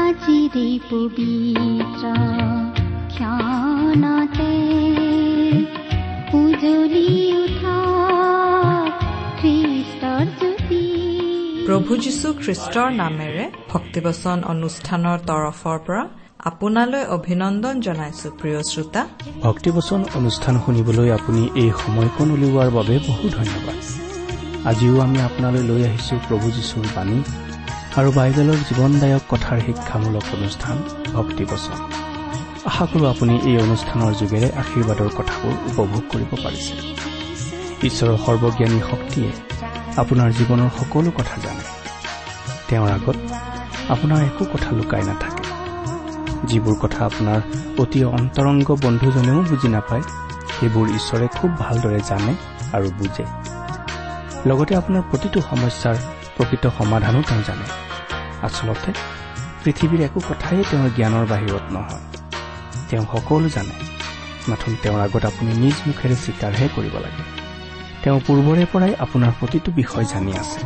আজিৰে পবিত্ৰ ক্ষণতে উজলি উঠা খ্ৰীষ্টৰ জ্যোতি প্ৰভু যীশু খ্ৰীষ্টৰ নামেৰে ভক্তিবচন অনুষ্ঠানৰ তৰফৰ পৰা আপোনালৈ অভিনন্দন জনাইছো প্ৰিয় শ্ৰোতা। ভক্তিবচন অনুষ্ঠান শুনিবলৈ আপুনি এই সময়কণ উলিওৱাৰ বাবে বহু ধন্যবাদ। আজিও আমি আপোনালৈ লৈ আহিছো প্ৰভু যীশুৰ বাণী। আৰু বাইবেলৰ জীৱনদায়ক কথাৰ শিক্ষামূলক অনুষ্ঠান ভক্তিবচন আশা কৰোঁ আপুনি এই অনুষ্ঠানৰ যোগেৰে আশীৰ্বাদৰ কথাবোৰ উপভোগ কৰিব পাৰিছে। ঈশ্বৰৰ সৰ্বজ্ঞানী শক্তিয়ে আপোনাৰ জীৱনৰ সকলো কথা জানে। তেওঁৰ আগত আপোনাৰ একো কথা লুকাই নাথাকে। যিবোৰ কথা আপোনাৰ অতি অন্তৰংগ বন্ধুজনেও বুজি নাপায় সেইবোৰ ঈশ্বৰে খুব ভালদৰে জানে আৰু বুজে। লগতে আপোনাৰ প্ৰতিটো সমস্যাৰ প্ৰকৃত সমাধানো তেওঁ জানে। আচলতে পৃথিৱীৰ একো কথাই তেওঁৰ জ্ঞানৰ বাহিৰত নহয়। তেওঁ সকলো জানে। মাথোন তেওঁৰ আগত আপুনি নিজ মুখেৰে স্বীকাৰহে কৰিব লাগে। তেওঁ পূৰ্বৰে পৰাই আপোনাৰ প্ৰতিটো বিষয় জানি আছে।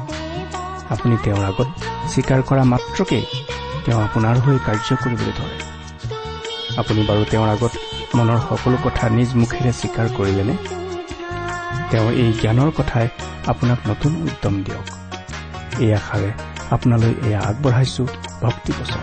আপুনি তেওঁৰ আগত স্বীকাৰ কৰা মাত্ৰকেই তেওঁ আপোনাৰ হৈ কাৰ্য কৰিবলৈ ধৰে। আপুনি বাৰু তেওঁৰ আগত মনৰ সকলো কথা নিজ মুখেৰে স্বীকাৰ কৰিলেনে? তেওঁ এই জ্ঞানৰ কথাই আপোনাক নতুন উদ্যম দিয়ক। এই আশাৰে আপোনালৈ এয়া আগবঢ়াইছো। ভক্তি বচন।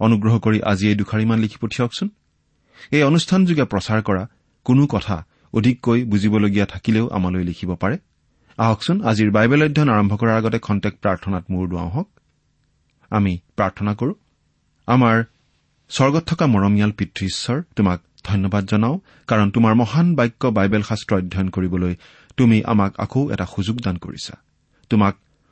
অনুগ্ৰহ কৰি আজি এই দুখাৰিমান লিখি পঠিয়াওকচোন। এই অনুষ্ঠানযোগে প্ৰচাৰ কৰা কোনো কথা অধিককৈ বুজিবলগীয়া থাকিলেও আমালৈ লিখিব পাৰে। আহকচোন আজিৰ বাইবেল অধ্যয়ন আৰম্ভ কৰাৰ আগতে খন্তেক প্ৰাৰ্থনাত মূৰ দুৱাওঁ হওক। আমি প্ৰাৰ্থনা কৰো। আমাৰ স্বৰ্গত থকা মৰমীয়াল পিতৃ ঈশ্বৰ তোমাক ধন্যবাদ জনাওঁ কাৰণ তোমাৰ মহান বাক্য বাইবেল শাস্ত্ৰ অধ্যয়ন কৰিবলৈ তুমি আমাক আকৌ এটা সুযোগ দান কৰিছা। তোমাক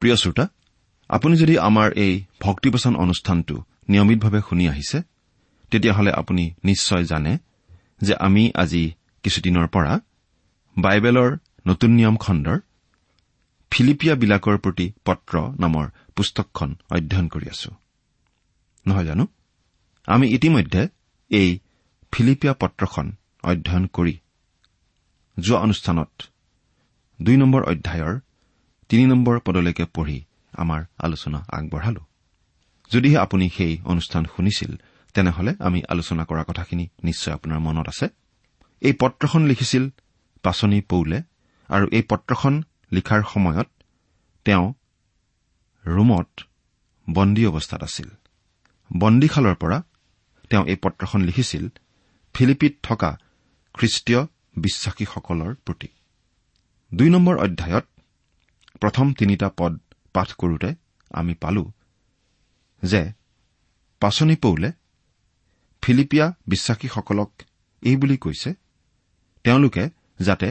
প্ৰিয় শ্ৰোতা আপুনি যদি আমাৰ এই ভক্তিপচন অনুষ্ঠানটো নিয়মিতভাৱে শুনি আহিছে তেতিয়াহ'লে আপুনি নিশ্চয় জানে যে আমি আজি কিছুদিনৰ পৰা বাইবেলৰ নতুন নিয়ম খণ্ডৰ ফিলিপিয়াবিলাকৰ প্ৰতি পত্ৰ নামৰ পুস্তকখন অধ্যয়ন কৰি আছো। নহয় জানো? আমি ইতিমধ্যে এই ফিলিপিয়া পত্ৰখন অধ্যয়ন কৰি যোৱা অনুষ্ঠানত দুই নম্বৰ অধ্যায়ৰ তিনি নম্বৰ পদলৈকে পঢ়ি আমাৰ আলোচনা আগবঢ়ালো। যদিহে আপুনি সেই অনুষ্ঠান শুনিছিল তেনেহলে আমি আলোচনা কৰা কথাখিনি নিশ্চয় আপোনাৰ মনত আছে। এই পত্ৰখন লিখিছিল পাচনি পৌলে আৰু এই পত্ৰখন লিখাৰ সময়ত তেওঁ ৰোমত বন্দী অৱস্থাত আছিল। বন্দীশালৰ পৰা তেওঁ এই পত্ৰখন লিখিছিল ফিলিপিত থকা খ্ৰীষ্টীয় বিশ্বাসীসকলৰ প্ৰতি। দুই নম্বৰ অধ্যায়ত প্ৰথম তিনিটা পদ পাঠ কৰোতে আমি পালো যে পাচনি পৌলে ফিলিপিয়া বিশ্বাসীসকলক এই বুলি কৈছে তেওঁলোকে যাতে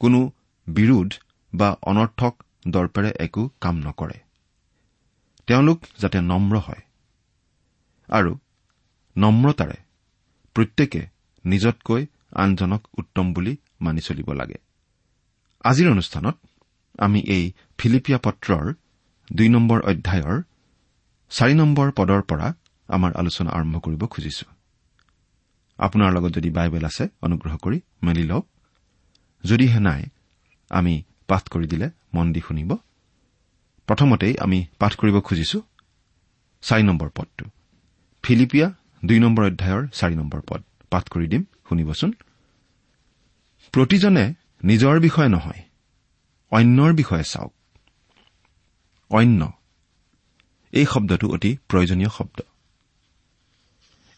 কোনো বিৰোধ বা অনৰ্থক দৰ্পেৰে একো কাম নকৰে। তেওঁলোক যাতে নম্ৰ হয় আৰু নম্ৰতাৰে প্ৰত্যেকে নিজতকৈ আনজনক উত্তম বুলি মানি চলিব লাগে। আজিৰ অনুষ্ঠানত আমি এই ফিলিপিয়া পত্ৰৰ দুই নম্বৰ অধ্যায়ৰ চাৰি নম্বৰ পদৰ পৰা আমাৰ আলোচনা আৰম্ভ কৰিব খুজিছো। আপোনাৰ লগত যদি বাইবেল আছে অনুগ্ৰহ কৰি মেলি লওক। যদিহে নাই আমি পাঠ কৰি দিলে মন দি শুনিব। প্ৰথমতেই আমি পাঠ কৰিব খুজিছো চাৰি নম্বৰ পদটো। ফিলিপিয়া দুই নম্বৰ অধ্যায়ৰ চাৰি নম্বৰ পদ। পাঠ কৰি দিম শুনিবচোন। প্ৰতিজনে নিজৰ বিষয়ে নহয় অন্যৰ বিষয়ে চাওক। অন্য। এই শব্দটো অতি প্ৰয়োজনীয় শব্দ।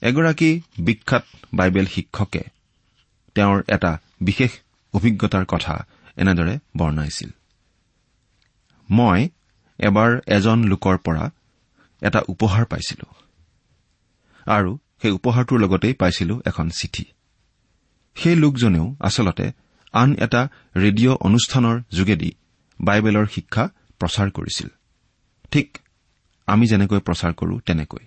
এগৰাকী বিখ্যাত বাইবেল শিক্ষকে তেওঁৰ এটা বিশেষ অভিজ্ঞতাৰ কথা এনেদৰে বৰ্ণাইছিল। মই এবাৰ এজন লোকৰ পৰা এটা উপহাৰ পাইছিলো আৰু সেই উপহাৰটোৰ লগতেই পাইছিলো এখন চিঠি। সেই লোকজনেও আচলতে আন এটা ৰেডিঅ' অনুষ্ঠানৰ যোগেদি বাইবেলৰ শিক্ষা প্ৰচাৰ কৰিছিল। ঠিক আমি যেনেকৈ প্ৰচাৰ কৰো তেনেকৈ।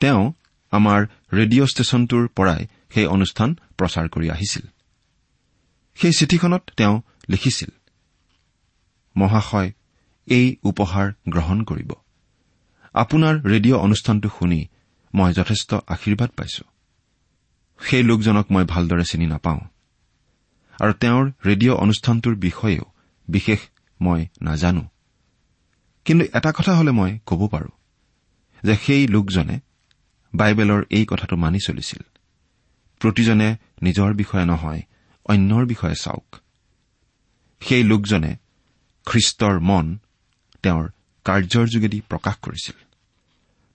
তেওঁ আমাৰ ৰেডিঅ' ষ্টেচনটোৰ পৰাই সেই অনুষ্ঠান প্ৰচাৰ কৰি আহিছিল। সেই চিঠিখনত তেওঁ লিখিছিল মহাশয় এই উপহাৰ গ্ৰহণ কৰিব। আপোনাৰ ৰেডিঅ' অনুষ্ঠানটো শুনি মই যথেষ্ট আশীৰ্বাদ পাইছো। সেই লোকজনক মই ভালদৰে চিনি নাপাওঁ। আৰু তেওঁৰ ৰেডিঅ' অনুষ্ঠানটোৰ বিষয়েও বিশেষ মই নাজানো। কিন্তু এটা কথা হলে মই ক'ব পাৰো যে সেই লোকজনে বাইবেলৰ এই কথাটো মানি চলিছিল। প্ৰতিজনে নিজৰ বিষয়ে নহয় অন্যৰ বিষয়ে চাওক। সেই লোকজনে খ্ৰীষ্টৰ মন তেওঁৰ কাৰ্যৰ যোগেদি প্ৰকাশ কৰিছিল।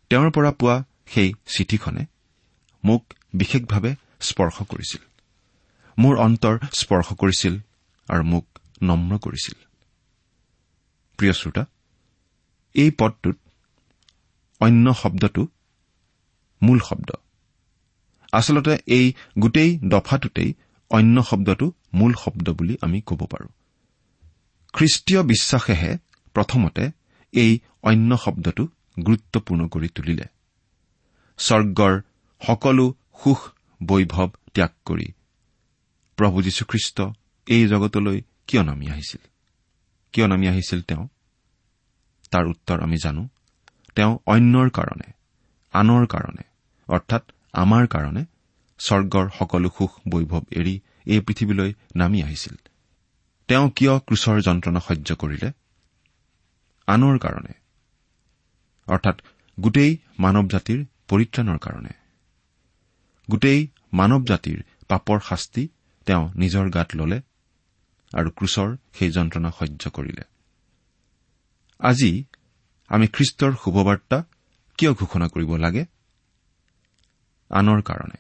তেওঁৰ পৰা পোৱা সেই চিঠিখনে মোক বিশেষভাৱে স্পৰ্শ কৰিছিল। মোৰ অন্তৰ স্পৰ্শ কৰিছিল আৰু মোক নম্ৰ কৰিছিল। প্ৰিয় শ্ৰোতা এই পদটোত অন্য শব্দটো মূল শব্দ। আচলতে এই গোটেই দফাটোতেই অন্য শব্দটো মূল শব্দ বুলি আমি ক'ব পাৰো। খ্ৰীষ্টীয় বিশ্বাসেহে প্ৰথমতে এই অন্য শব্দটো গুৰুত্বপূৰ্ণ কৰি তুলিলে। স্বৰ্গৰ সকলো সুখ বৈভৱ ত্যাগ কৰি প্ৰভু যীশুখ্ৰীষ্ট এই জগতলৈ কিয় নামি আহিছিল? কিয় নামি আহিছিল তেওঁ? তাৰ উত্তৰ আমি জানো। তেওঁ অন্যৰ কাৰণে আনৰ কাৰণে অৰ্থাৎ আমাৰ কাৰণে স্বৰ্গৰ সকলো সুখ বৈভৱ এৰি এই পৃথিৱীলৈ নামি আহিছিল। তেওঁ কিয় ক্ৰুচৰ যন্ত্ৰণা সহ্য কৰিলে? আনৰ কাৰণে অৰ্থাৎ গোটেই মানৱ জাতিৰ পৰিত্ৰাণৰ কাৰণে। গোটেই মানৱ জাতিৰ পাপৰ শাস্তি তেওঁ নিজৰ গাত ললে আৰু ক্ৰুচৰ সেই যন্ত্ৰণা সহ্য কৰিলে। আজি আমি খ্ৰীষ্টৰ শুভবাৰ্তা কিয় ঘোষণা কৰিব লাগে? আনৰ কাৰণে।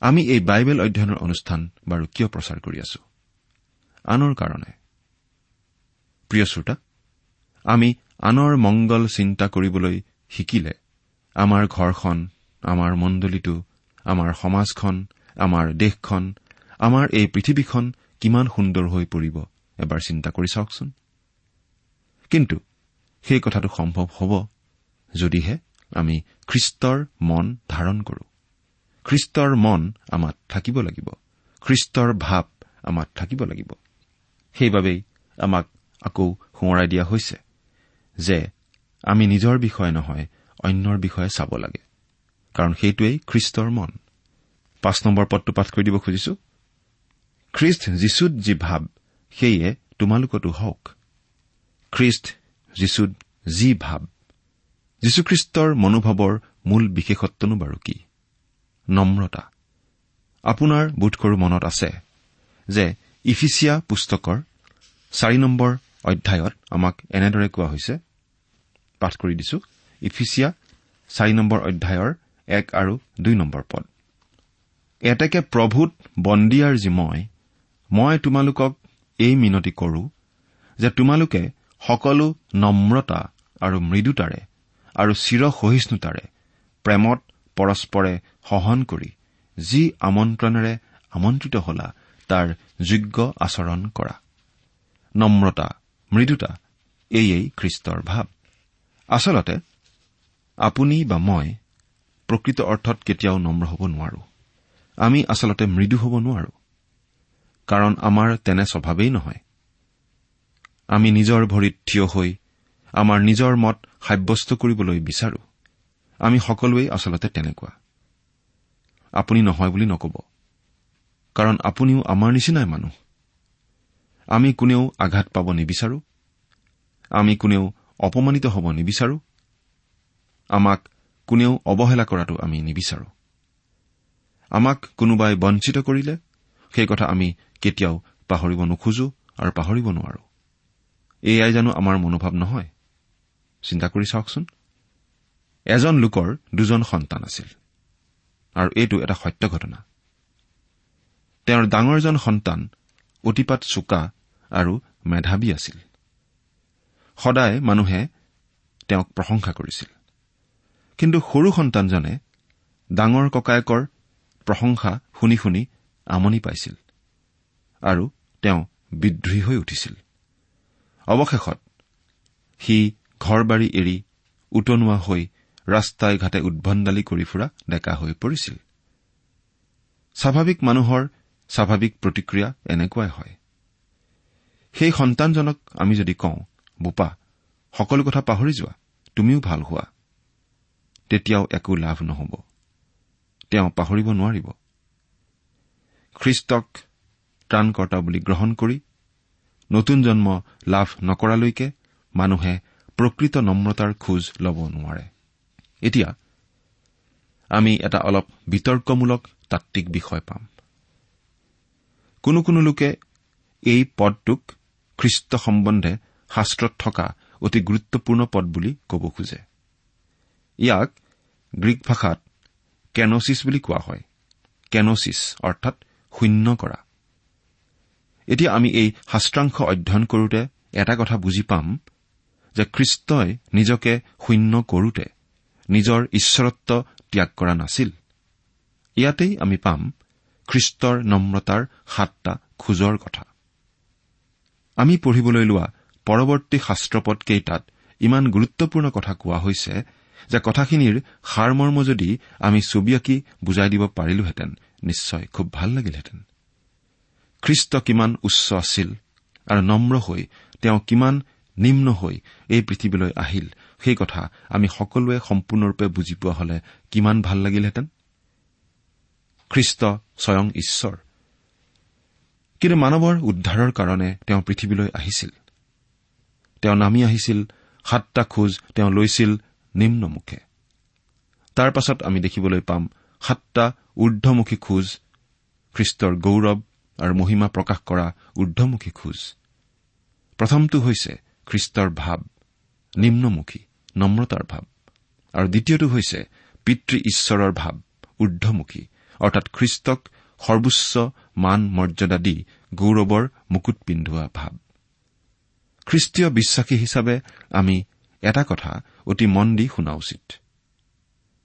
আমি এই বাইবেল অধ্যয়নৰ অনুষ্ঠান বাৰু কিয় প্ৰচাৰ কৰি আছো? আনৰ কাৰণে। প্ৰিয় শ্ৰোতা আমি আনৰ মংগল চিন্তা কৰিবলৈ শিকিলে আমাৰ ঘৰখন আমাৰ মণ্ডলীটো আমাৰ সমাজখন আমাৰ দেশখন আমাৰ এই পৃথিৱীখন কিমান সুন্দৰ হৈ পৰিব এবাৰ চিন্তা কৰি চাওকচোন। কিন্তু সেই কথাটো সম্ভৱ হ'ব যদিহে আমি খ্ৰীষ্টৰ মন ধাৰণ কৰোঁ। খ্ৰীষ্টৰ মন আমাত থাকিব লাগিব। খ্ৰীষ্টৰ ভাৱ আমাত থাকিব লাগিব। সেইবাবেই আমাক আকৌ সোঁৱৰাই দিয়া হৈছে যে আমি নিজৰ বিষয়ে নহয় অন্যৰ বিষয়ে চাব লাগে। কাৰণ সেইটোৱেই খ্ৰীষ্টৰ মন। পাঁচ নম্বৰ পদটো পাঠ কৰি দিব খুজিছো। খ্ৰীষ্ট যীশুত যি ভাৱ সেয়ে তোমালোকতো হওক। খ্ৰীষ্ট যীশুত যি ভাৱ যীশুখ্ৰীষ্টৰ মনোভাৱৰ মূল বিশেষত্বনো বাৰু কি? নম্ৰতা। আপোনাৰ বোধকৰো মনত আছে যে ইফিচিয়া পুস্তকৰ চাৰি নম্বৰ অধ্যায়ত আমাক এনেদৰে কোৱা হৈছে পাঠ কৰি দিছো ইফিচিয়া চাৰি নম্বৰ অধ্যায়ৰ এক আৰু দুই নম্বৰ পদ। এতেকে প্ৰভূত বন্দিয়াৰ যি মই মই তোমালোকক এই মিনতি কৰো যে তোমালোকে সকলো নম্ৰতা আৰু মৃদুতাৰে আৰু চিৰ সহিষ্ণুতাৰে প্ৰেমত পৰস্পৰে সহন কৰি যি আমন্ত্ৰণেৰে আমন্ত্ৰিত হলা তাৰ যোগ্য আচৰণ কৰা। নম্ৰতা মৃদুতা এয়েই খ্ৰীষ্টৰ ভাৱ। আচলতে আপুনি বা মই প্ৰকৃত অৰ্থত কেতিয়াও নম্ৰ হ'ব নোৱাৰো। আমি আচলতে মৃদু হ'ব নোৱাৰো। কাৰণ আমাৰ তেনে স্বভাৱেই নহয়। আমি নিজৰ ভৰিত থিয় হৈ আমাৰ নিজৰ মত সাব্যস্ত কৰিবলৈ বিচাৰো। আমি সকলোৱেই আচলতে তেনেকুৱা। আপুনি নহয় বুলি নকব। কাৰণ আপুনিও আমাৰ নিচিনাই মানুহ। আমি কোনেও আঘাত পাব নিবিচাৰো। আমি কোনেও অপমানিত হ'ব নিবিচাৰো। আমাক কোনেও অৱহেলা কৰাটো আমি নিবিচাৰো। আমাক কোনোবাই বঞ্চিত কৰিলে সেই কথা আমি কেতিয়াও পাহৰিব নোখোজো আৰু পাহৰিব নোৱাৰো। এয়াই জানো আমাৰ মনোভাৱ নহয়। চিন্তা কৰি চাওকচোন। এজন লোকৰ দুজন সন্তান আছিল। আৰু এইটো এটা সত্য ঘটনা। তেওঁৰ ডাঙৰজন সন্তান অতিপাত চোকা আৰু মেধাৱী আছিল। সদায় মানুহে তেওঁক প্ৰশংসা কৰিছিল। কিন্তু সৰু সন্তানজনে ডাঙৰ ককায়েকৰ প্ৰশংসা শুনি শুনি আমনি পাইছিল। আৰু তেওঁ বিদ্ৰোহী হৈ উঠিছিল। অৱশেষত সি ঘৰ বাৰী এৰি উটনোৱা হৈ ৰাস্তাই ঘাটে উদ্ভণ্ডালি কৰি ফুৰা ডেকা হৈ পৰিছিল। স্বাভাৱিক মানুহৰ স্বাভাৱিক প্ৰতিক্ৰিয়া এনেকুৱাই হয়। সেই সন্তানজনক আমি যদি কওঁ বোপা সকলো কথা পাহৰি যোৱা তুমিও ভাল হোৱা। তেতিয়াও একো লাভ নহ'ব। তেওঁ পাহৰিব নোৱাৰিব। খ্ৰীষ্টক ত্ৰাণকৰ্তা বুলি গ্ৰহণ কৰি নতুন জন্ম লাভ নকৰালৈকে মানুহে প্ৰকৃত নম্ৰতাৰ খোজ ল'ব নোৱাৰে। এতিয়া আমি এটা অলপ বিতৰ্কমূলক তাত্বিক বিষয় পাম। কোনো কোনো লোকে এই পদটোক খ্ৰীষ্ট সম্বন্ধে শাস্ত্ৰত থকা অতি গুৰুত্বপূৰ্ণ পদ বুলি ক'ব খোজে। ইয়াক গ্ৰীক ভাষাত কেনচিছ বুলি কোৱা হয়। কেনচিছ অৰ্থাৎ শূন্য কৰা। এতিয়া আমি এই শাস্ত্ৰাংশ অধ্যয়ন কৰোতে এটা কথা বুজি পাম যে খ্ৰীষ্টই নিজকে শূন্য কৰোতে নিজৰ ঈশ্বৰত্ব ত্যাগ কৰা নাছিল। ইয়াতেই আমি পাম খ্ৰীষ্টৰ নম্ৰতাৰ সাতটা খোজৰ কথা। আমি পঢ়িবলৈ লোৱা পৰৱৰ্তী শাস্ত্ৰপদ কেইটাত ইমান গুৰুত্বপূৰ্ণ কথা কোৱা হৈছে যে কথাখিনিৰ সাৰমৰ্ম যদি আমি ছবি আঁকি বুজাই দিব পাৰিলোহেঁতেন নিশ্চয় খুব ভাল লাগিলহেঁতেন। খ্ৰীষ্ট কিমান উচ্চ আছিল আৰু নম্ৰ হৈ তেওঁ কিমান নিম্ন হৈ এই পৃথিৱীলৈ আহিল সেই কথা আমি সকলোৱে সম্পূৰ্ণৰূপে বুজি পোৱা হলে কিমান ভাল লাগিলহেঁতেন? খ্ৰীষ্ট স্বয়ং ঈশ্বৰ। কিন্তু মানৱৰ উদ্ধাৰৰ কাৰণে তেওঁ পৃথিৱীলৈ আহিছিল। তেওঁ নামি আহিছিল সাতটা খোজ তেওঁ লৈছিল নিম্নমুখে তাৰ পাছত আমি দেখিবলৈ পাম সাতটা ঊৰ্ধমুখী খোজ খ্ৰীষ্টৰ গৌৰৱ আৰু মহিমা প্ৰকাশ কৰা ঊৰ্ধমুখী খোজ। প্ৰথমটো হৈছে খ্ৰীষ্টৰ ভাৱ নিম্নমুখী নম্ৰতাৰ ভাৱ। আৰু দ্বিতীয়টো হৈছে পিতৃ ঈশ্বৰৰ ভাৱ ঊৰ্ধমুখী অৰ্থাৎ খ্ৰীষ্টক সৰ্বোচ্চ মান মৰ্যাদা দি গৌৰৱৰ মুকুট পিন্ধোৱা ভাৱ। খ্ৰীষ্টীয় বিশ্বাসী হিচাপে আমি এটা কথা অতি মন দি শুনা উচিত।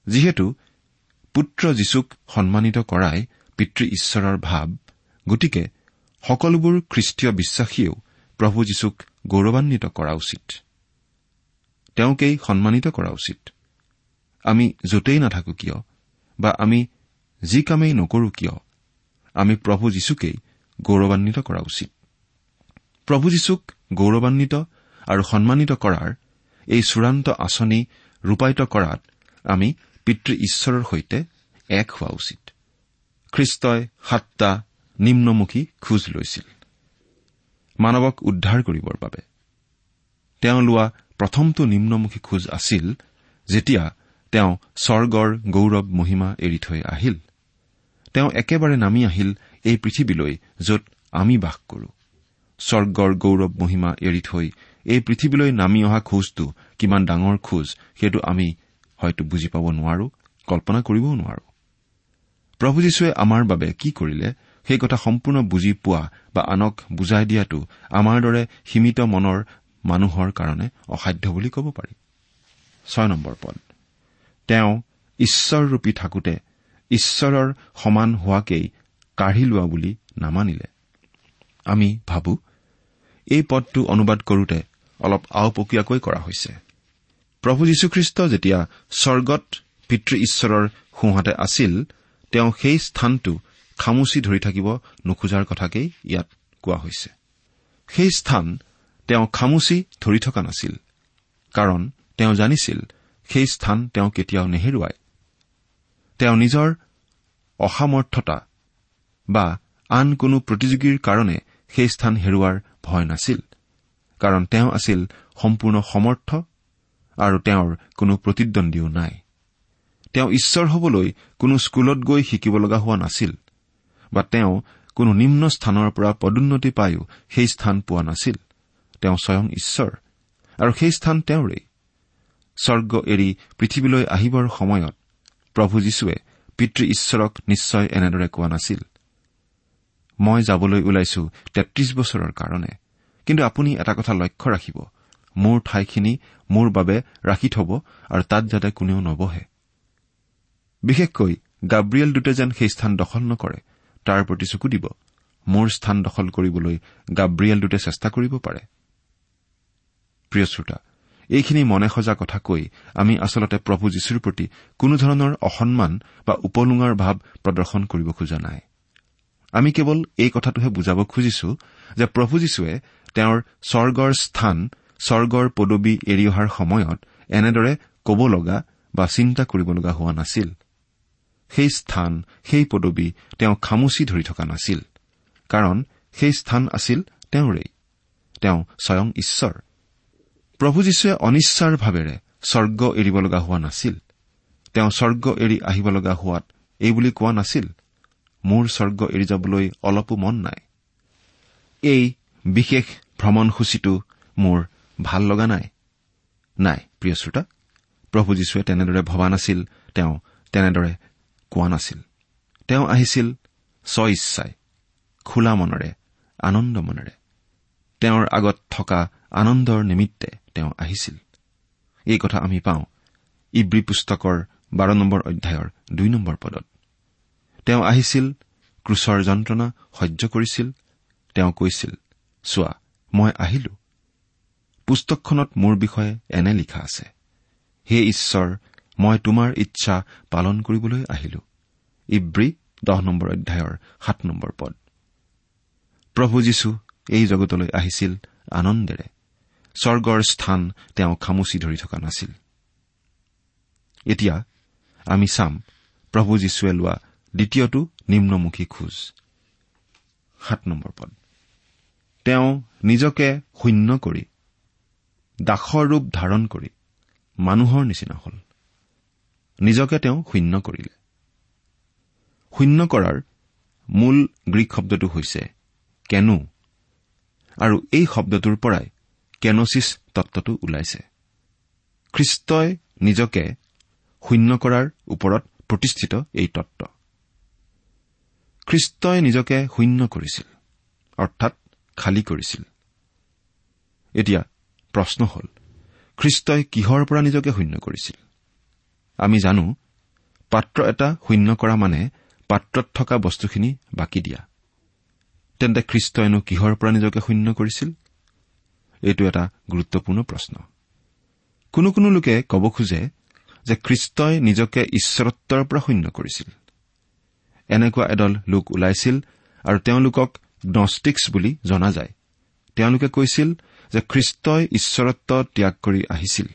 যিহেতু পুত্ৰ যীশুক সন্মানিত কৰাই পিতৃ ঈশ্বৰৰ ভাৱ গতিকে সকলোবোৰ খ্ৰীষ্টীয় বিশ্বাসীয়েও প্ৰভু যীশুক গৌৰৱান্বিত কৰা উচিত। তেওঁকেই সন্মানিত কৰা উচিত। আমি য'তেই নাথাকো কিয় বা আমি যি কামেই নকৰো কিয় আমি প্ৰভু যীশুকেই গৌৰৱান্বিত কৰা উচিত। প্ৰভু যীশুক গৌৰৱান্বিত আৰু সন্মানিত কৰাৰ এই চূড়ান্ত আঁচনি ৰূপায়িত কৰাত আমি পিতৃ ঈশ্বৰৰ সৈতে এক হোৱা উচিত। খ্ৰীষ্টই সাতটা নিম্নমুখী খোজ লৈছিল। মানৱক উদ্ধাৰ কৰিবৰ বাবে। তেওঁ লোৱা প্ৰথমটো নিম্নমুখী খোজ আছিল যেতিয়া তেওঁ স্বৰ্গৰ গৌৰৱ মহিমা এৰি থৈ আহিল। তেওঁ একেবাৰে নামি আহিল এই পৃথিৱীলৈ য'ত আমি বাস কৰো। স্বৰ্গৰ গৌৰৱ মহিমা এৰি থৈ এই পৃথিৱীলৈ নামি অহা খোজটো কিমান ডাঙৰ খোজ সেইটো আমি হয়তো বুজি পাব নোৱাৰো কল্পনা কৰিবও নোৱাৰো। প্ৰভু যীশুৱে আমাৰ বাবে কি কৰিলে? সেই কথা সম্পূৰ্ণ বুজি পোৱা বা আনক বুজাই দিয়াটো আমাৰ দৰে সীমিত মনৰ মানুহৰ কাৰণে অসাধ্য বুলি ক'ব পাৰি। তেওঁ ঈশ্বৰৰূপী থাকোতে ঈশ্বৰৰ সমান হোৱাকেই কাঢ়ি লোৱা বুলি নামানিলে। আমি ভাবো এই পদটো অনুবাদ কৰোতে অলপ আওপকীয়াকৈ কৰা হৈছে। প্ৰভু যীশুখ্ৰীষ্ট যেতিয়া স্বৰ্গত পিতৃ ঈশ্বৰৰ সোঁহাতে আছিল তেওঁ সেই স্থানটো খামুচি ধৰি থাকিব নোখোজাৰ কথাকেই ইয়াত কোৱা হৈছে। সেই স্থান তেওঁ খামুচি ধৰি থকা নাছিল কাৰণ তেওঁ জানিছিল সেই স্থান তেওঁ কেতিয়াও নেহেৰুৱায়। তেওঁ নিজৰ অসামৰ্থতা বা আন কোনো প্ৰতিযোগীৰ কাৰণে সেই স্থান হেৰুৱাৰ ভয় নাছিল কাৰণ তেওঁ আছিল সম্পূৰ্ণ সমৰ্থ আৰু তেওঁৰ কোনো প্ৰতিদ্বন্দ্বীও নাই। তেওঁ ঈশ্বৰ হবলৈ কোনো স্কুলত গৈ শিকিব লগা হোৱা নাছিল। বা তেওঁ কোনো নিম্ন স্থানৰ পৰা পদোন্নতি পায়ো সেই স্থান পোৱা নাছিল। তেওঁ স্বয়ং ঈশ্বৰ আৰু সেই স্থান তেওঁৰেই। স্বৰ্গ এৰি পৃথিৱীলৈ আহিবৰ সময়ত প্ৰভু যীশুৱে পিতৃ ঈশ্বৰক নিশ্চয় এনেদৰে কোৱা নাছিল মই যাবলৈ ওলাইছো তেত্ৰিশ বছৰৰ কাৰণে কিন্তু আপুনি এটা কথা লক্ষ্য ৰাখিব মোৰ ঠাইখিনি মোৰ বাবে ৰাখি থব আৰু তাত যাতে কোনেও নবহে। বিশেষকৈ গাব্ৰিয়েল দূতে যেন সেই স্থান দখল নকৰে তাৰ প্ৰতি চকু দিব। মোৰ স্থান দখল কৰিবলৈ গাব্ৰিয়েল দূতে চেষ্টা কৰিব পাৰে। প্ৰিয় শ্ৰোতা এইখিনি মনে সজা কথা কৈ আমি আচলতে প্ৰভু যীশুৰ প্ৰতি কোনো ধৰণৰ অসন্মান বা উপলুঙাৰ ভাৱ প্ৰদৰ্শন কৰিব খোজা নাই। আমি কেৱল এই কথাটোহে বুজাব খুজিছো যে প্ৰভু যীশুৱে তেওঁৰ স্বৰ্গৰ স্থান স্বৰ্গৰ পদবী এৰি অহাৰ সময়ত এনেদৰে কব লগা বা চিন্তা কৰিব লগা হোৱা নাছিল। সেই স্থান সেই পদবী তেওঁ খামুচি ধৰি থকা নাছিল কাৰণ সেই স্থান আছিল তেওঁৰেই। তেওঁ স্বয়ং ঈশ্বৰ। প্ৰভু যীশুৱে অনিচ্ছাৰ ভাৱেৰে স্বৰ্গ এৰিব লগা হোৱা নাছিল। তেওঁ স্বৰ্গ এৰি আহিব লগা হোৱাত এই বুলি কোৱা নাছিল মোৰ স্বৰ্গ এৰি যাবলৈ অলপো মন নাই। এই বিশেষ ভ্ৰমণসূচীটো মোৰ ভাল লগা নাই। নাই প্ৰিয় শ্ৰোতা প্ৰভু যীশুৱে তেনেদৰে ভবা নাছিল তেওঁ তেনেদৰে কোৱা নাছিল। তেওঁ আহিছিল স্ব ইচ্ছাই খোলা মনেৰে আনন্দ মনেৰে। তেওঁৰ আগত থকা আনন্দৰ নিমিত্তে তেওঁ আহিছিল। এই কথা আমি পাওঁ ইব্ৰী পুস্তকৰ বাৰ নম্বৰ অধ্যায়ৰ দুই নম্বৰ পদত। তেওঁ আহিছিল ক্ৰুচৰ যন্ত্ৰণা সহ্য কৰিছিল। তেওঁ কৈছিল চোৱা মই আহিলো। পুস্তকখনত মোৰ বিষয়ে এনে লিখা আছে হে ঈশ্বৰ মই তোমাৰ ইচ্ছা পালন কৰিবলৈ আহিলো। ইব্ৰী দহ নম্বৰ অধ্যায়ৰ সাত নম্বৰ পদ। প্ৰভু যীশু এই জগতলৈ আহিছিল আনন্দেৰে। স্বৰ্গৰ স্থান তেওঁ খামুচি ধৰি থকা নাছিল। এতিয়া আমি চাম প্ৰভু যীশুৱে লোৱা দ্বিতীয়টো নিম্নমুখী খোজ। পদ। তেওঁ নিজকে শূন্য কৰি দাসৰ ৰূপ ধাৰণ কৰি মানুহৰ নিচিনা হ'ল। নিজকে তেওঁ শূন্য কৰিলে। শূন্য কৰাৰ মূল গ্ৰীক শব্দটো হৈছে কেনু। আৰু এই শব্দটোৰ পৰাই কেনচিছ তত্বটো ওলাইছে। খ্ৰীষ্টই নিজকে শূন্য কৰাৰ ওপৰত প্ৰতিষ্ঠিত এই তত্ব খ্ৰীষ্টই নিজকে শূন্য কৰিছিল অৰ্থাৎ খালী কৰিছিল। এতিয়া প্ৰশ্ন হ'ল খ্ৰীষ্টই কিহৰ পৰা নিজকে শূন্য কৰিছিল? আমি জানো পাত্ৰ এটা শূন্য কৰা মানে পাত্ৰত থকা বস্তুখিনি বাকী দিয়া। তেন্তে খ্ৰীষ্টইনো কিহৰ পৰা নিজকে শূন্য কৰিছিল? এইটো এটা গুৰুত্বপূৰ্ণ প্ৰশ্ন। কোনো কোনো লোকে ক'ব খোজে যে খ্ৰীষ্টই নিজকে ঈশ্বৰত্বৰ পৰা শূন্য কৰিছিল। এনেকুৱা এদল লোক ওলাইছিল আৰু তেওঁলোকক গ্নষ্টিক্স বুলি জনা যায়। তেওঁলোকে কৈছিল যে খ্ৰীষ্টই ঈশ্বৰত্ব ত্যাগ কৰি আহিছিল।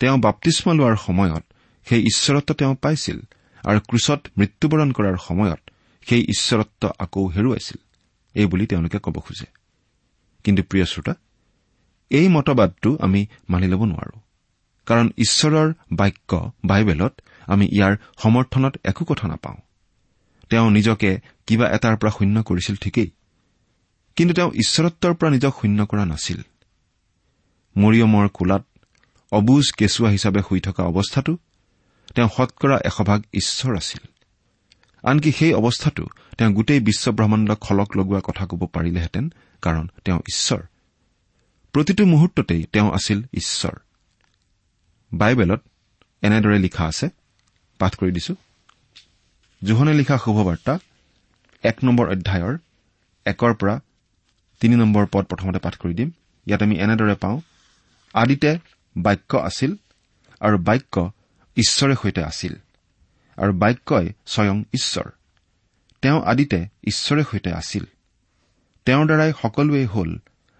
তেওঁ বাপ্তিস্ম লোৱাৰ সময়ত সেই ঈশ্বৰত্ব তেওঁ পাইছিল আৰু ক্ৰুচত মৃত্যুবৰণ কৰাৰ সময়ত সেই ঈশ্বৰত্ব আকৌ হেৰুৱাইছিল। এই বুলি তেওঁলোকে ক'ব খোজে। কিন্তু প্ৰিয় শ্ৰোতা এই মতবাদটো আমি মানি ল'ব নোৱাৰো। কাৰণ ঈশ্বৰৰ বাক্য বাইবেলত আমি ইয়াৰ সমৰ্থনত একো কথা নাপাওঁ। তেওঁ নিজকে কিবা এটাৰ পৰা শূন্য কৰিছিল ঠিকেই। কিন্তু তেওঁ ঈশ্বৰত্বৰ পৰা নিজক শূন্য কৰা নাছিল। মৰিয়মৰ কোলাত অবুজ কেঁচুৱা হিচাপে শুই থকা অৱস্থাটো তেওঁ শতকৰা এশভাগ ঈশ্বৰ আছিল। আনকি সেই অৱস্থাটো তেওঁ গোটেই বিশ্বব্ৰহ্মাণ্ডক খলক লগোৱা কথা ক'ব পাৰিলেহেঁতেন কাৰণ তেওঁ ঈশ্বৰ। প্ৰতিটো মুহূৰ্ততেই তেওঁ আছিল ঈশ্বৰ। বাইবেলত এনেদৰে লিখা আছে। পাঠ কৰি দিছো। জোহনে লিখা শুভবাৰ্তা এক নম্বৰ অধ্যায়ৰ একৰ পৰা তিনি নম্বৰ পদ প্ৰথমতে পাঠ কৰি দিম। ইয়াত আমি এনেদৰে পাওঁ আদিতে বাক্য আছিল আৰু বাক্য ঈশ্বৰে সৈতে আছিল আৰু বাক্যই স্বয়ং ঈশ্বৰ। তেওঁ আদিতে ঈশ্বৰে সৈতে আছিল। তেওঁৰ দ্বাৰাই সকলোৱেই হ'ল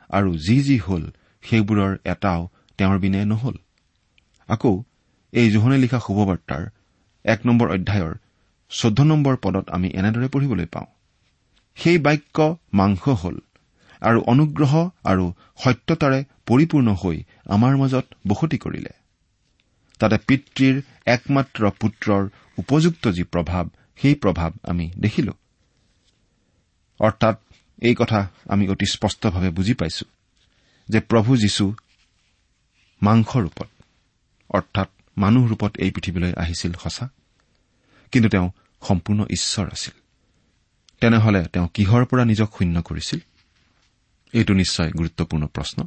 আৰু যি যি হ'ল সেইবোৰৰ এটাও তেওঁৰ বিনে নহল। আকৌ এই জোহনে লিখা শুভবাৰ্তাৰ এক নম্বৰ অধ্যায়ৰ চৈধ্য নম্বৰ পদত আমি এনেদৰে পঢ়িবলৈ পাওঁ। সেই বাক্য মাংস হ'ল। আৰু অনুগ্ৰহ আৰু সত্যতাৰে পৰিপূৰ্ণ হৈ আমাৰ মাজত বসতি কৰিলে। তাতে পিতৃৰ একমাত্ৰ পুত্ৰৰ উপযুক্ত যি প্ৰভাৱ সেই প্ৰভাৱ আমি দেখিলো। অৰ্থাৎ এই কথা আমি অতি স্পষ্টভাৱে বুজি পাইছো যে প্ৰভু যীশু মাংস ৰূপত অৰ্থাৎ মানুহ ৰূপত এই পৃথিৱীলৈ আহিছিল সঁচা। কিন্তু তেওঁ সম্পূৰ্ণ ঈশ্বৰ আছিল। তেনেহলে তেওঁ কিহৰ পৰা নিজক শূন্য কৰিছিল? এইটো নিশ্চয় গুৰুত্বপূৰ্ণ প্ৰশ্ন।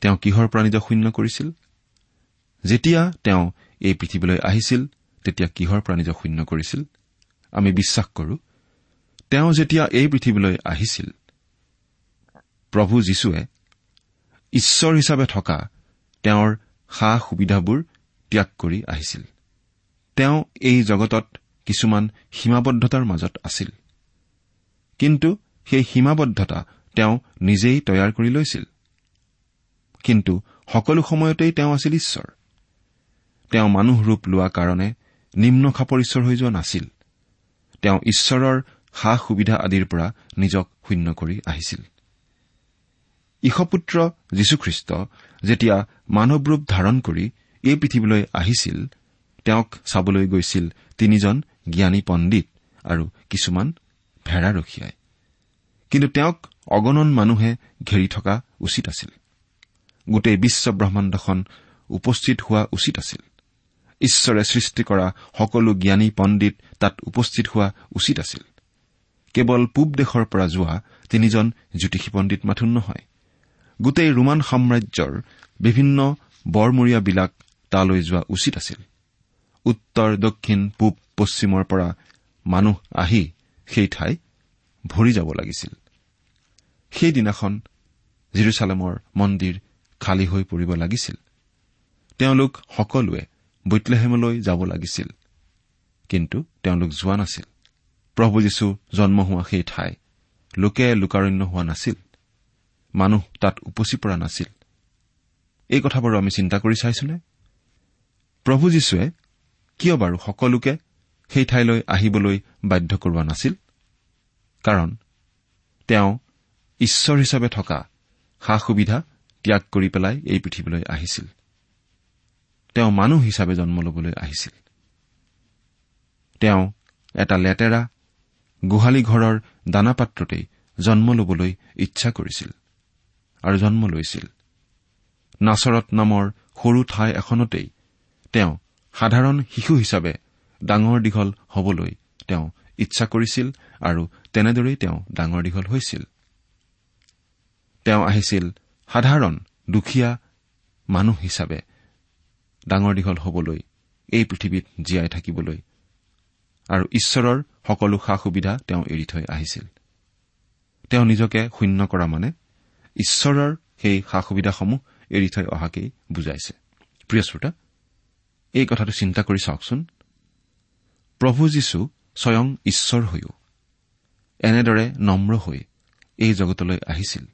তেওঁ কিহৰ পৰা নিজক শূন্য কৰিছিল? যেতিয়া তেওঁ এই পৃথিৱীলৈ আহিছিল তেতিয়া কিহৰ পৰা নিজক শূন্য কৰিছিল? আমি বিশ্বাস কৰো তেওঁ যেতিয়া এই পৃথিৱীলৈ আহিছিল প্ৰভু যীশুৱে ঈশ্বৰ হিচাপে থকা তেওঁৰ সা সুবিধাবোৰ ত্যাগ কৰি আহিছিল। তেওঁ এই জগতত কিছুমান সীমাবদ্ধতাৰ মাজত আছিল। কিন্তু সেই সীমাবদ্ধতা তেওঁ নিজেই তৈয়াৰ কৰি লৈছিল। কিন্তু সকলো সময়তেই তেওঁ আছিল ঈশ্বৰ। তেওঁ মানুহ ৰূপ লোৱা কাৰণে নিম্ন খাপৰ ঈশ্বৰ হৈ যোৱা নাছিল। তেওঁ ঈশ্বৰৰ সা সুবিধা আদিৰ পৰা নিজক শূন্য কৰি আহিছিল। ঈশপুত্ৰ যীশুখ্ৰীষ্ট যেতিয়া মানৱ ৰূপ ধাৰণ কৰি এই পৃথিৱীলৈ আহিছিল তেওঁক চাবলৈ গৈছিল তিনিজন জ্ঞানী পণ্ডিত আৰু কিছুমান ভেড়াৰখীয়াই কিন্তু তেওঁক অগণন মানুহে ঘেৰি থকা উচিত আছিল। গোটেই বিশ্ব ব্ৰহ্মাণ্ডখন উপস্থিত হোৱা উচিত আছিল। ঈশ্বৰে সৃষ্টি কৰা সকলো জ্ঞানী পণ্ডিত তাত উপস্থিত হোৱা উচিত আছিল। কেৱল পূব দেশৰ পৰা যোৱা তিনিজন জ্যোতিষী পণ্ডিত মাথোন নহয়। গোটেই ৰোমান সাম্ৰাজ্যৰ বিভিন্ন বৰমূৰীয়াবিলাক তালৈ যোৱা উচিত আছিল। উত্তৰ দক্ষিণ পূব পশ্চিমৰ পৰা মানুহ আহি সেই ঠাই ভৰি যাব লাগিছিল। সেইদিনাখন জিৰচালেমৰ মন্দিৰ খালী হৈ পৰিব লাগিছিল। তেওঁলোক সকলোৱে বৈতলেহেমলৈ যাব লাগিছিল। কিন্তু তেওঁলোক যোৱা নাছিল। প্ৰভু যীশু জন্ম হোৱা সেই ঠাই লোকে লোকাৰণ্য হোৱা নাছিল। মানুহ তাত উপচি পৰা নাছিল। এই কথাবোৰ আমি চিন্তা কৰি চাইছোনে? প্ৰভু যীশুৱে কিয় বাৰু সকলোকে সেই ঠাইলৈ আহিবলৈ বাধ্য কৰোৱা নাছিল? কাৰণ তেওঁ ঈশ্বৰ হিচাপে থকা সা সুবিধা ত্যাগ কৰি পেলাই এই পৃথিৱীলৈ আহিছিল। তেওঁ মানুহ হিচাপে জন্ম ল'বলৈ আহিছিল। তেওঁ এটা লেতেৰা গোহালি ঘৰৰ দানা পাত্ৰতেই জন্ম ল'বলৈ ইচ্ছা কৰিছিল আৰু জন্ম লৈছিল। নাচৰত নামৰ সৰু ঠাই এখনতেই তেওঁ সাধাৰণ শিশু হিচাপে ডাঙৰ দীঘল হবলৈ তেওঁ ইচ্ছা কৰিছিল আৰু তেনেদৰেই তেওঁ ডাঙৰ দীঘল হৈছিল। তেওঁ আহিছিল সাধাৰণ দুখীয়া মানুহ হিচাপে ডাঙৰ দীঘল হবলৈ এই পৃথিৱীত জীয়াই থাকিবলৈ। আৰু ঈশ্বৰৰ সকলো সা সুবিধা তেওঁ এৰি থৈ আহিছিল। তেওঁ নিজকে শূন্য কৰা মানে ঈশ্বৰৰ সেই সা সুবিধাসমূহ এৰি থৈ অহাকেই বুজাইছে। প্ৰিয় শ্ৰোতা এই কথাটো চিন্তা কৰি চাওকচোন। প্ৰভু যীশু স্বয়ং ঈশ্বৰ হৈও এনেদৰে নম্ৰ হৈ এই জগতলৈ আহিছিল।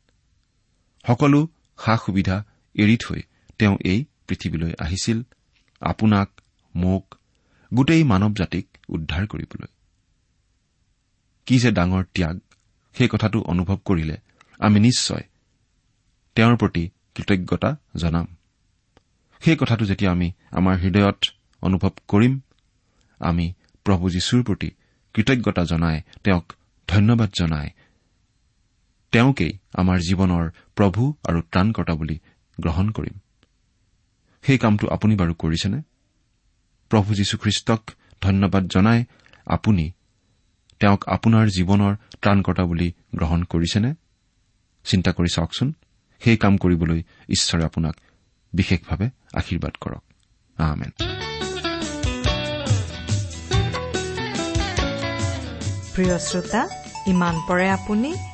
সকলো সা সুবিধা এৰি থৈ তেওঁ এই পৃথিৱীলৈ আহিছিল আপোনাক মোক গোটেই মানৱ জাতিক উদ্ধাৰ কৰিবলৈ। কি যে ডাঙৰ ত্যাগ সেই কথাটো অনুভৱ কৰিলে আমি নিশ্চয় তেওঁৰ প্ৰতি কৃতজ্ঞতা জনাম। সেই কথাটো যেতিয়া আমি আমাৰ হৃদয়ত অনুভৱ কৰিম আমি প্ৰভু যীশুৰ প্ৰতি কৃতজ্ঞতা জনাই তেওঁক ধন্যবাদ জনাই তেওঁকেই আমাৰ জীৱনৰ প্ৰভু আৰু ত্ৰাণকৰ্তা বুলি গ্ৰহণ কৰিম। সেই কামটো আপুনি বাৰু কৰিছেনে? প্ৰভু যীশুখ্ৰীষ্টক ধন্যবাদ জনাই আপুনি তেওঁক আপোনাৰ জীৱনৰ ত্ৰাণকৰ্তা বুলি গ্ৰহণ কৰিছেনে? চিন্তা কৰি চাওকচোন। সেই কাম কৰিবলৈ ঈশ্বৰে আপোনাক বিশেষভাৱে আশীৰ্বাদ কৰক। প্ৰিয় শ্ৰোতা ইমান পৰে আপুনি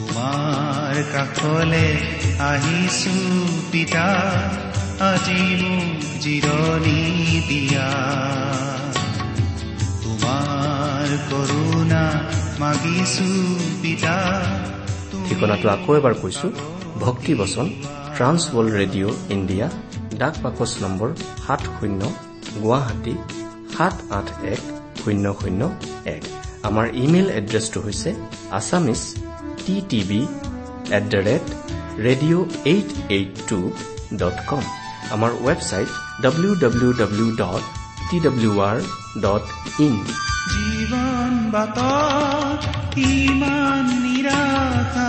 তোমাৰ কাষলে আহিছো পিতা আজি মোক জিৰণি দিয়া। তোমাৰ কৰোণা মাগিছো পিতা ঠিকনাটো আকৌ এবাৰ কৈছো ভক্তি বচন ট্ৰান্স ৱৰ্ল্ড ৰেডিঅ' ইণ্ডিয়া ডাক বাকচ নম্বৰ সাত শূন্য গুৱাহাটী সাত আঠ এক শূন্য শূন্য এক। আমাৰ ইমেইল এড্ৰেছটো হৈছে Assamese T TV at the rate radio' eight eight two dot com আমাৰ website W W W dot T W R dot in জীৱন বাট ইমান নিৰাশা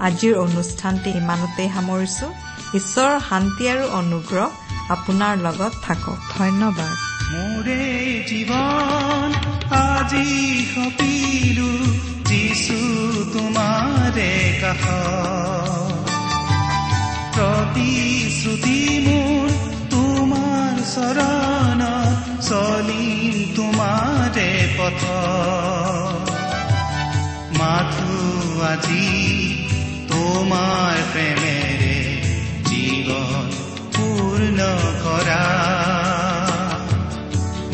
আজিৰ অনুষ্ঠানটি ইমানতেই সামৰিছো। ঈশ্বৰৰ শান্তি আৰু অনুগ্ৰহ আপোনাৰ লগত থাকক। ধন্যবাদ। মোৰে জীৱন আজি সপিলো যিছু তোমাৰে কাষ প্ৰতিশ্ৰুতি মোৰ তোমাৰ চৰণ চলিম তোমাৰে পথ মাথো আজি তোমাৰ প্ৰেমেৰে জীৱন পূৰ্ণ কৰা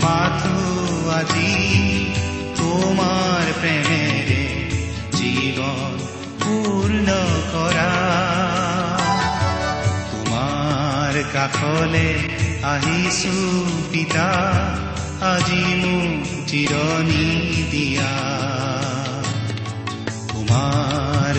মাথো আজি তোমাৰ প্ৰেমেৰে জীৱন পূৰ্ণ কৰা তোমাৰ কাষলে আহিছো পিতা আজি মোক জিৰণি দিয়া। তোমাৰ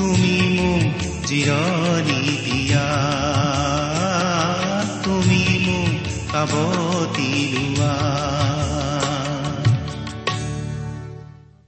তুমি মোক জিৰণি দিয়া। তুমি মোক কাবতি লোৱা